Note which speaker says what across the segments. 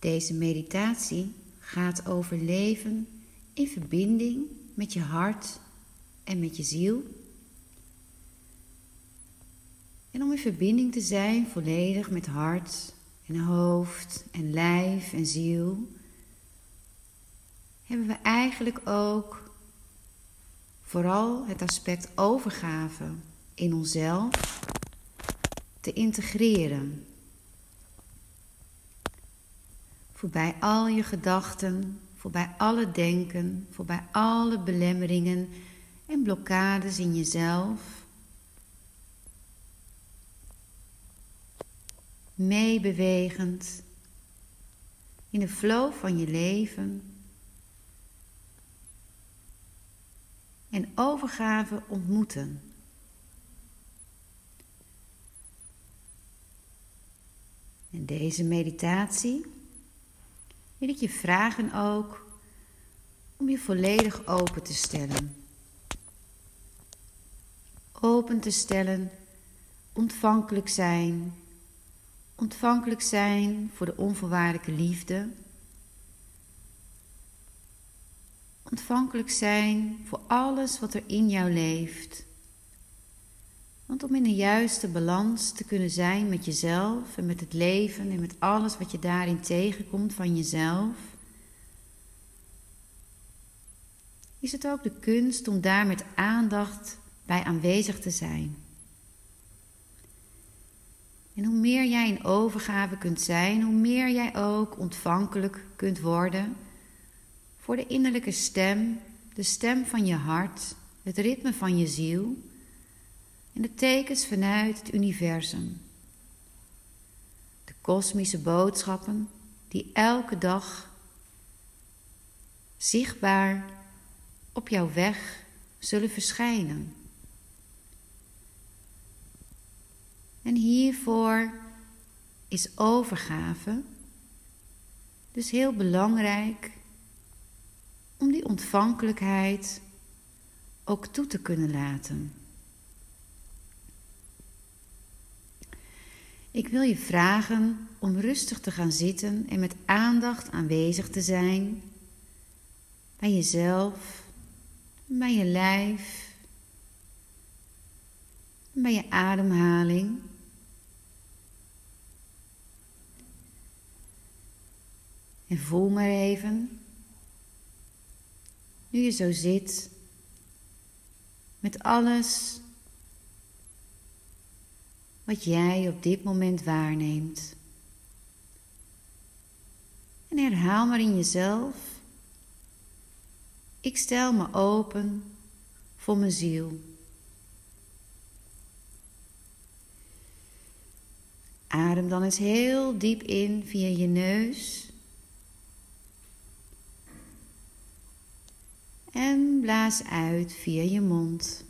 Speaker 1: Deze meditatie gaat over leven in verbinding met je hart en met je ziel. En om in verbinding te zijn volledig met hart en hoofd en lijf en ziel, hebben we eigenlijk ook vooral het aspect overgave in onszelf te integreren. Voorbij al je gedachten, voorbij alle denken, voorbij alle belemmeringen en blokkades in jezelf. Meebewegend in de flow van je leven. En overgave ontmoeten. En deze meditatie wil ik je vragen ook om je volledig open te stellen. Open te stellen, ontvankelijk zijn, ontvankelijk zijn voor de onvoorwaardelijke liefde, ontvankelijk zijn voor alles wat er in jou leeft. Want om in een juiste balans te kunnen zijn met jezelf en met het leven en met alles wat je daarin tegenkomt van jezelf, is het ook de kunst om daar met aandacht bij aanwezig te zijn. En hoe meer jij in overgave kunt zijn, hoe meer jij ook ontvankelijk kunt worden voor de innerlijke stem, de stem van je hart, het ritme van je ziel en de tekens vanuit het universum. De kosmische boodschappen die elke dag zichtbaar op jouw weg zullen verschijnen. En hiervoor is overgave dus heel belangrijk om die ontvankelijkheid ook toe te kunnen laten. Ik wil je vragen om rustig te gaan zitten en met aandacht aanwezig te zijn bij jezelf, bij je lijf, bij je ademhaling. En voel maar even, nu je zo zit, met alles wat jij op dit moment waarneemt. En herhaal maar in jezelf: Ik stel me open voor mijn ziel. Adem dan eens heel diep in via je neus. En blaas uit via je mond.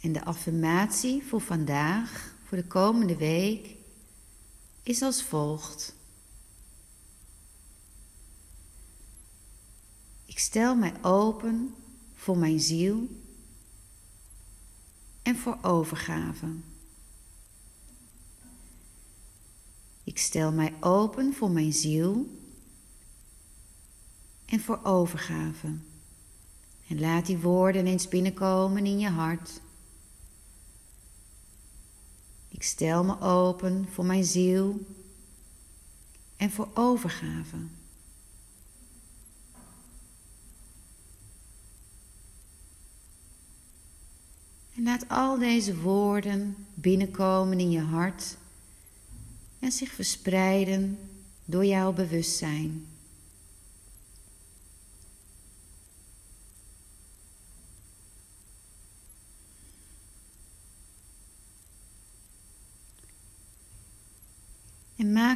Speaker 1: En de affirmatie voor vandaag, voor de komende week, is als volgt. Ik stel mij open voor mijn ziel en voor overgave. Ik stel mij open voor mijn ziel en voor overgave. En laat die woorden eens binnenkomen in je hart. Ik stel me open voor mijn ziel en voor overgave. En laat al deze woorden binnenkomen in je hart en zich verspreiden door jouw bewustzijn.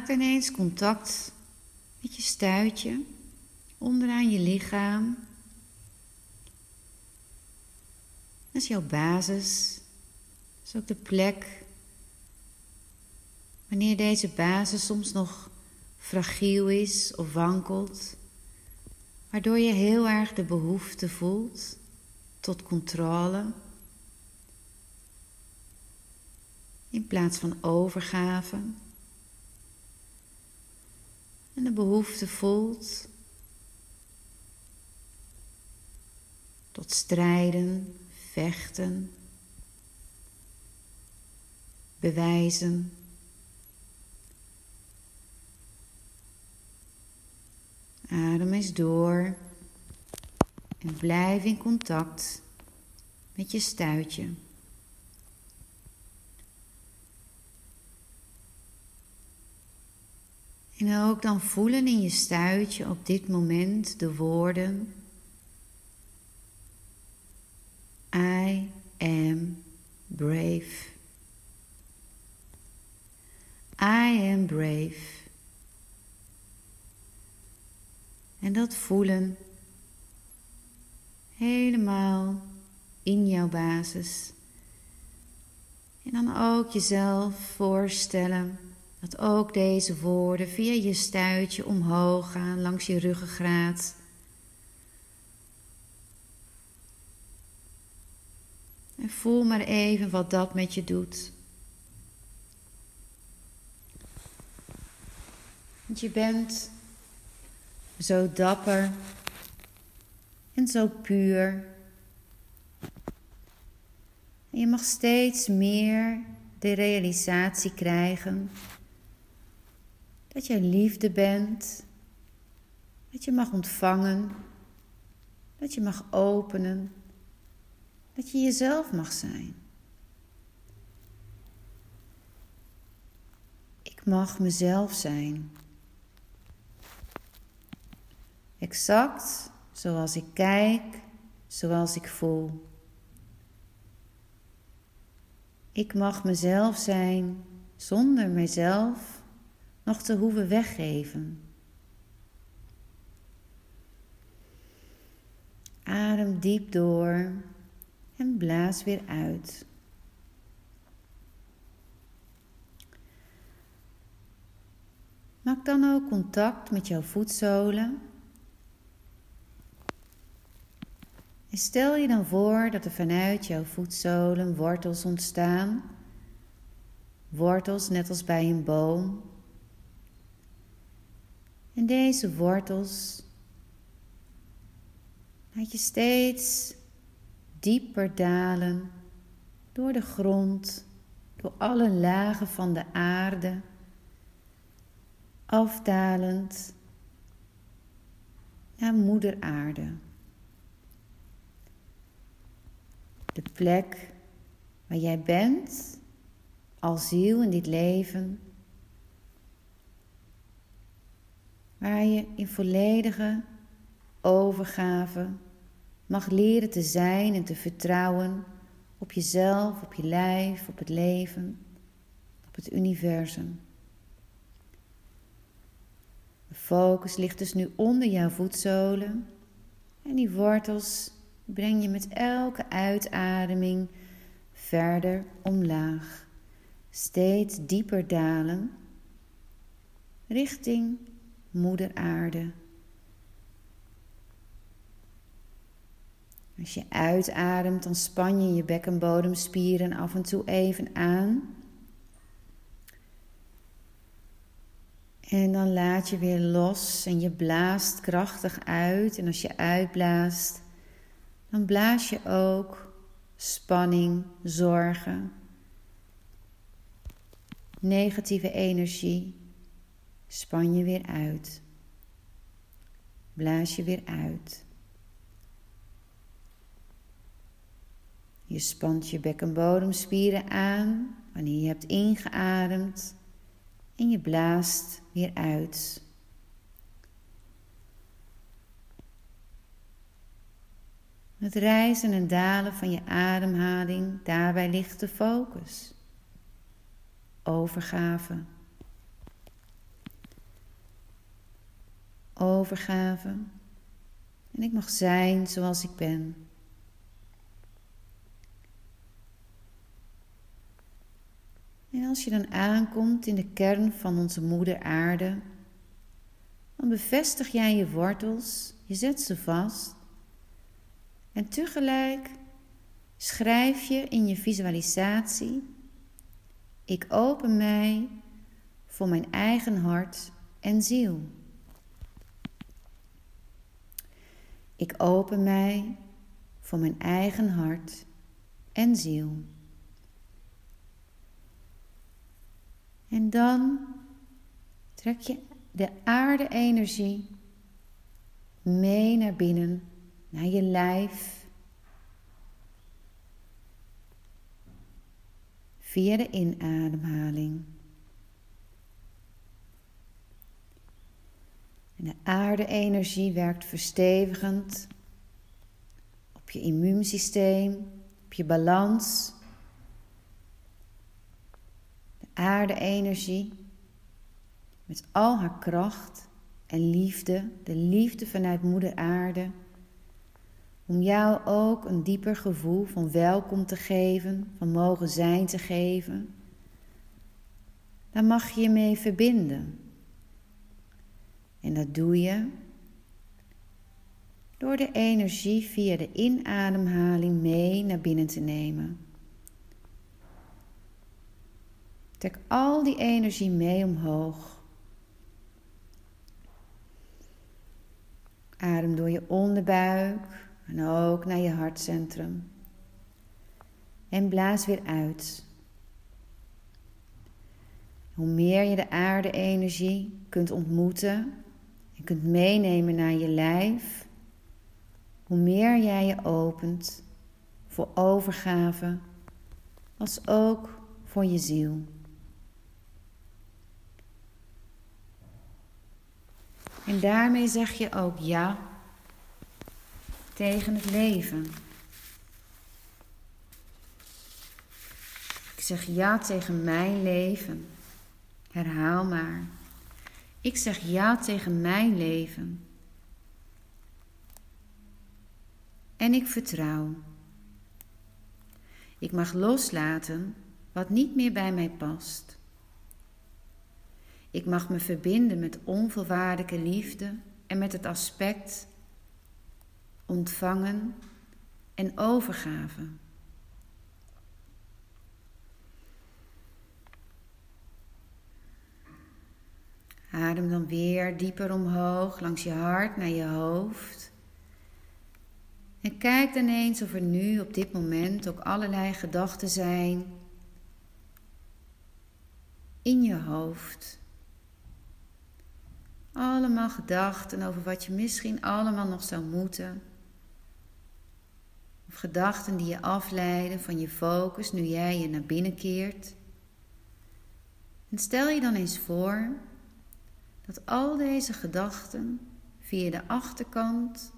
Speaker 1: En maak ineens contact met je stuitje onderaan je lichaam. Dat is jouw basis. Dat is ook de plek wanneer deze basis soms nog fragiel is of wankelt, waardoor je heel erg de behoefte voelt tot controle, in plaats van overgave. En de behoefte voelt tot strijden, vechten, bewijzen. Adem eens door en blijf in contact met je stuitje. En ook dan voelen in je stuitje op dit moment de woorden I am brave. I am brave. En dat voelen helemaal in jouw basis. En dan ook jezelf voorstellen dat ook deze woorden via je stuitje omhoog gaan langs je ruggengraat. En voel maar even wat dat met je doet. Want je bent zo dapper en zo puur. En je mag steeds meer de realisatie krijgen dat jij liefde bent, dat je mag ontvangen, dat je mag openen, dat je jezelf mag zijn. Ik mag mezelf zijn. Exact zoals ik kijk, zoals ik voel. Ik mag mezelf zijn zonder mezelf nog te hoeven weggeven. Adem diep door en blaas weer uit. Maak dan ook contact met jouw voetzolen. En stel je dan voor dat er vanuit jouw voetzolen wortels ontstaan. Wortels net als bij een boom. En deze wortels laat je steeds dieper dalen door de grond, door alle lagen van de aarde, afdalend naar Moeder Aarde. De plek waar jij bent als ziel in dit leven, waar je in volledige overgave mag leren te zijn en te vertrouwen op jezelf, op je lijf, op het leven, op het universum. De focus ligt dus nu onder jouw voetzolen en die wortels breng je met elke uitademing verder omlaag, steeds dieper dalen richting Moeder Aarde. Als je uitademt, dan span je je bekkenbodemspieren af en toe even aan. En dan laat je weer los en je blaast krachtig uit. En als je uitblaast, dan blaas je ook spanning, zorgen, negatieve energie, span je weer uit. Blaas je weer uit. Je spant je bekkenbodemspieren aan wanneer je hebt ingeademd en je blaast weer uit. Het rijzen en dalen van je ademhaling, daarbij ligt de focus. Overgave. Overgave. En ik mag zijn zoals ik ben. En als je dan aankomt in de kern van onze moeder aarde, dan bevestig jij je wortels, je zet ze vast en tegelijk schrijf je in je visualisatie: Ik open mij voor mijn eigen hart en ziel. Ik open mij voor mijn eigen hart en ziel. En dan trek je de aarde-energie mee naar binnen, naar je lijf. Via de inademhaling. En de aarde-energie werkt verstevigend op je immuunsysteem, op je balans. De aarde-energie met al haar kracht en liefde, de liefde vanuit Moeder Aarde, om jou ook een dieper gevoel van welkom te geven, van mogen zijn te geven. Daar mag je je mee verbinden. En dat doe je door de energie via de inademhaling mee naar binnen te nemen. Trek al die energie mee omhoog. Adem door je onderbuik en ook naar je hartcentrum. En blaas weer uit. Hoe meer je de aarde-energie kunt ontmoeten en kunt meenemen naar je lijf, hoe meer jij je opent voor overgave, als ook voor je ziel. En daarmee zeg je ook ja tegen het leven. Ik zeg ja tegen mijn leven. Herhaal maar. Ik zeg ja tegen mijn leven. En ik vertrouw. Ik mag loslaten wat niet meer bij mij past. Ik mag me verbinden met onvoorwaardelijke liefde en met het aspect ontvangen en overgave. Adem dan weer dieper omhoog langs je hart naar je hoofd. En kijk dan eens of er nu op dit moment ook allerlei gedachten zijn in je hoofd. Allemaal gedachten over wat je misschien allemaal nog zou moeten. Of gedachten die je afleiden van je focus nu jij je naar binnen keert. En stel je dan eens voor dat al deze gedachten via de achterkant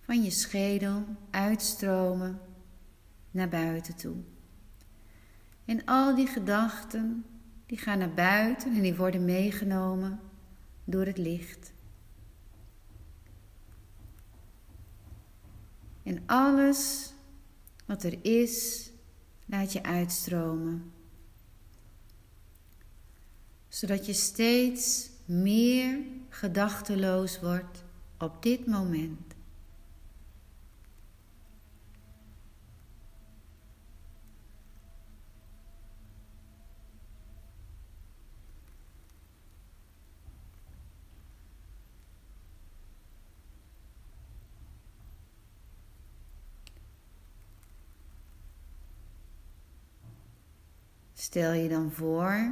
Speaker 1: van je schedel uitstromen naar buiten toe. En al die gedachten die gaan naar buiten en die worden meegenomen door het licht. En alles wat er is, laat je uitstromen. Zodat je steeds meer gedachteloos wordt op dit moment. Stel je dan voor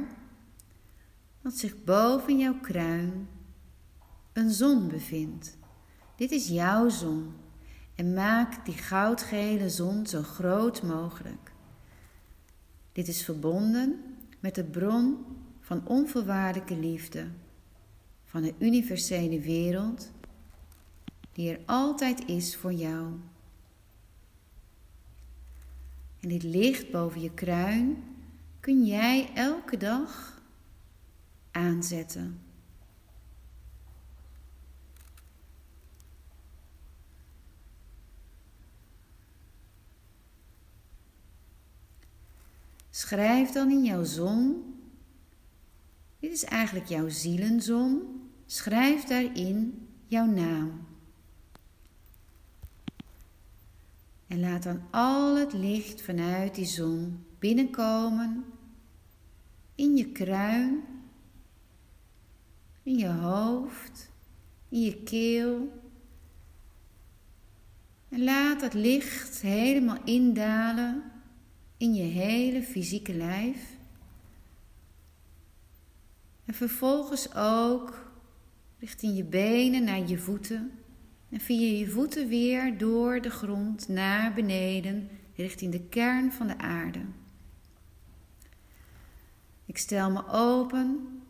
Speaker 1: dat zich boven jouw kruin een zon bevindt. Dit is jouw zon en maak die goudgele zon zo groot mogelijk. Dit is verbonden met de bron van onvoorwaardelijke liefde, van de universele wereld die er altijd is voor jou. En dit licht boven je kruin kun jij elke dag aanzetten. Schrijf dan in jouw zon. Dit is eigenlijk jouw zielenzon. Schrijf daarin jouw naam. En laat dan al het licht vanuit die zon binnenkomen in je kruin, in je hoofd, in je keel. En laat dat licht helemaal indalen in je hele fysieke lijf. En vervolgens ook richting je benen naar je voeten. En via je voeten weer door de grond naar beneden, richting de kern van de aarde. Ik stel me open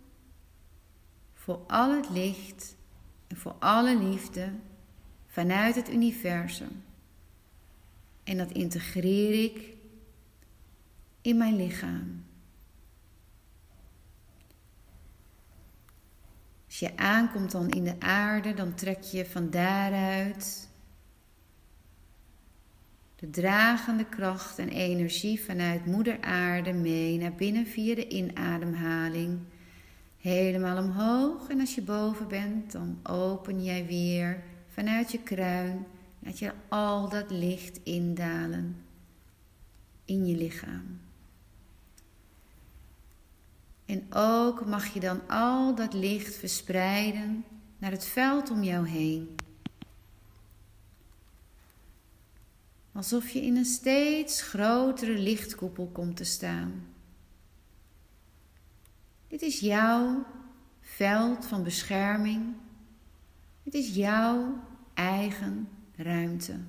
Speaker 1: voor al het licht en voor alle liefde vanuit het universum. En dat integreer ik in mijn lichaam. Als je aankomt dan in de aarde, dan trek je van daaruit de dragende kracht en energie vanuit Moeder Aarde mee naar binnen via de inademhaling. Helemaal omhoog en als je boven bent, dan open jij weer vanuit je kruin. Laat je al dat licht indalen in je lichaam. En ook mag je dan al dat licht verspreiden naar het veld om jou heen. Alsof je in een steeds grotere lichtkoepel komt te staan. Dit is jouw veld van bescherming. Het is jouw eigen ruimte.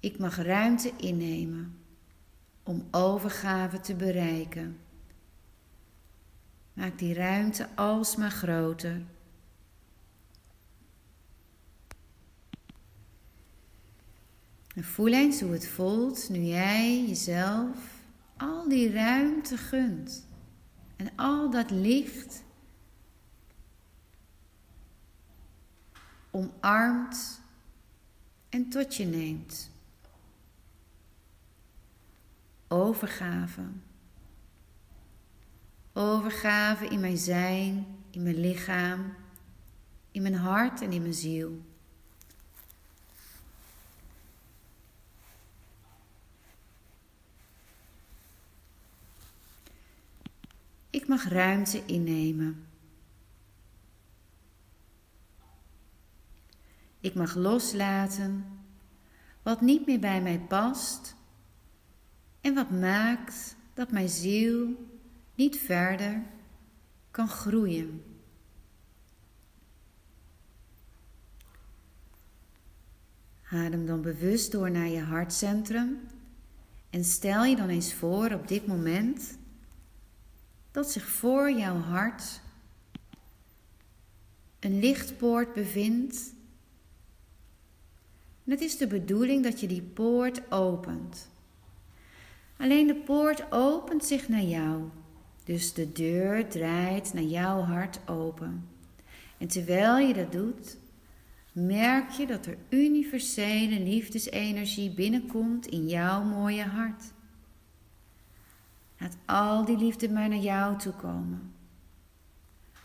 Speaker 1: Ik mag ruimte innemen om overgave te bereiken. Maak die ruimte alsmaar groter. En voel eens hoe het voelt nu jij jezelf al die ruimte gunt. En al dat licht omarmt en tot je neemt. Overgave. Overgave in mijn zijn, in mijn lichaam, in mijn hart en in mijn ziel. Ik mag ruimte innemen. Ik mag loslaten wat niet meer bij mij past en wat maakt dat mijn ziel niet verder kan groeien. Adem dan bewust door naar je hartcentrum en stel je dan eens voor op dit moment dat zich voor jouw hart een lichtpoort bevindt. Het is de bedoeling dat je die poort opent. Alleen de poort opent zich naar jou. Dus de deur draait naar jouw hart open. En terwijl je dat doet, merk je dat er universele liefdesenergie binnenkomt in jouw mooie hart. Laat al die liefde maar naar jou toe komen.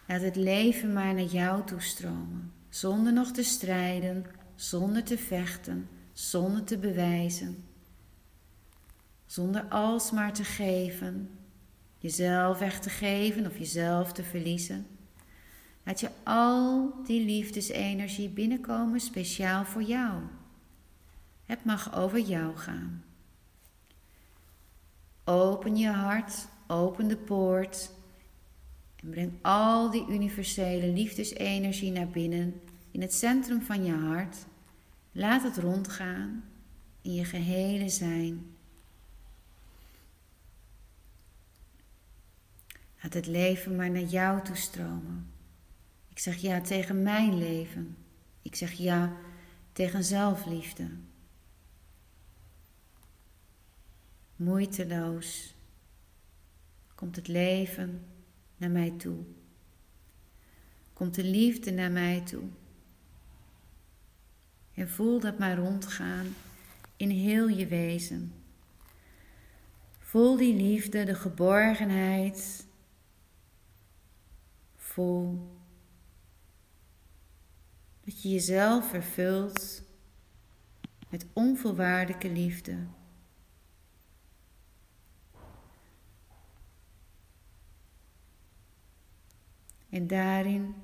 Speaker 1: Laat het leven maar naar jou toestromen, zonder nog te strijden, zonder te vechten, zonder te bewijzen. Zonder alsmaar te geven, jezelf weg te geven of jezelf te verliezen. Laat je al die liefdesenergie binnenkomen speciaal voor jou. Het mag over jou gaan. Open je hart, open de poort en breng al die universele liefdesenergie naar binnen in het centrum van je hart. Laat het rondgaan in je gehele zijn. Laat het leven maar naar jou toestromen. Ik zeg ja tegen mijn leven. Ik zeg ja tegen zelfliefde. Moeiteloos komt het leven naar mij toe. Komt de liefde naar mij toe. En voel dat maar rondgaan in heel je wezen. Voel die liefde, de geborgenheid. Voel dat je jezelf vervult met onvoorwaardelijke liefde. En daarin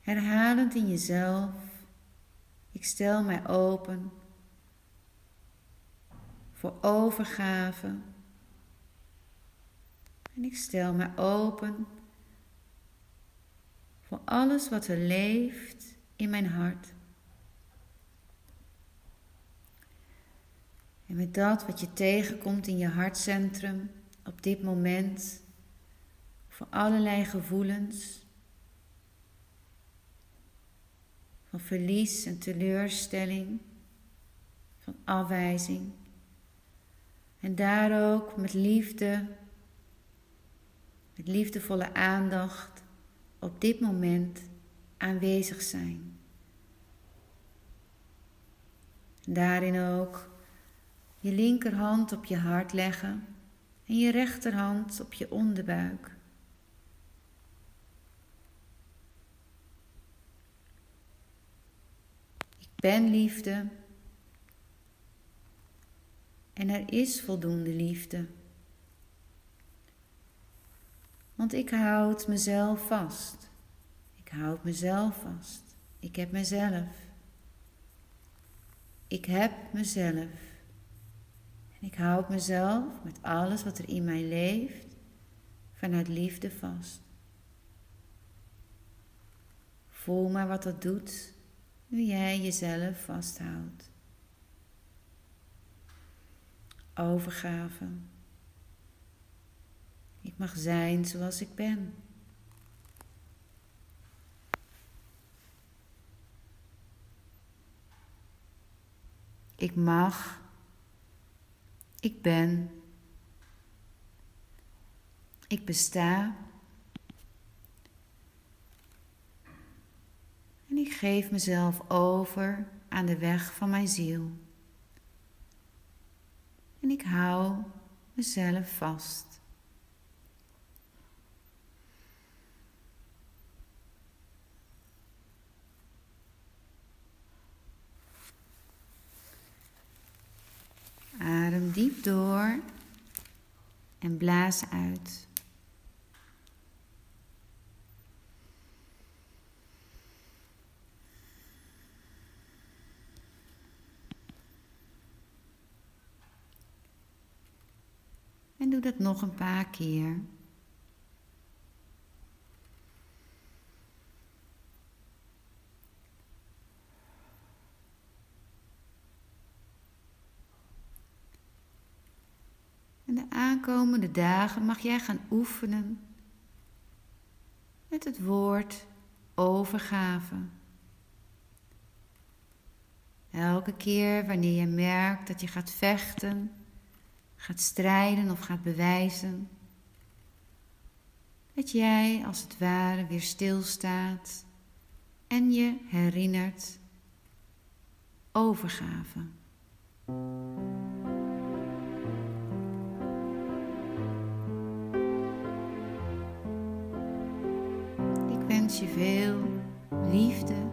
Speaker 1: herhalend in jezelf, ik stel mij open voor overgave. En ik stel mij open voor alles wat er leeft in mijn hart. En met dat wat je tegenkomt in je hartcentrum op dit moment, voor allerlei gevoelens, van verlies en teleurstelling, van afwijzing. En daar ook met liefde, met liefdevolle aandacht op dit moment aanwezig zijn. En daarin ook je linkerhand op je hart leggen en je rechterhand op je onderbuik. Ben liefde en er is voldoende liefde. Want ik houd mezelf vast. Ik houd mezelf vast. Ik heb mezelf. Ik heb mezelf. En ik houd mezelf met alles wat er in mij leeft vanuit liefde vast. Voel maar wat dat doet nu jij jezelf vasthoudt. Overgave. Ik mag zijn zoals ik ben. Ik mag. Ik ben. Ik besta. En ik geef mezelf over aan de weg van mijn ziel. En ik hou mezelf vast. Adem diep door en blaas uit. Doe dat nog een paar keer. En de aankomende dagen mag jij gaan oefenen met het woord overgave. Elke keer wanneer je merkt dat je gaat vechten, gaat strijden of gaat bewijzen, dat jij als het ware weer stilstaat en je herinnert overgave. wens je veel liefde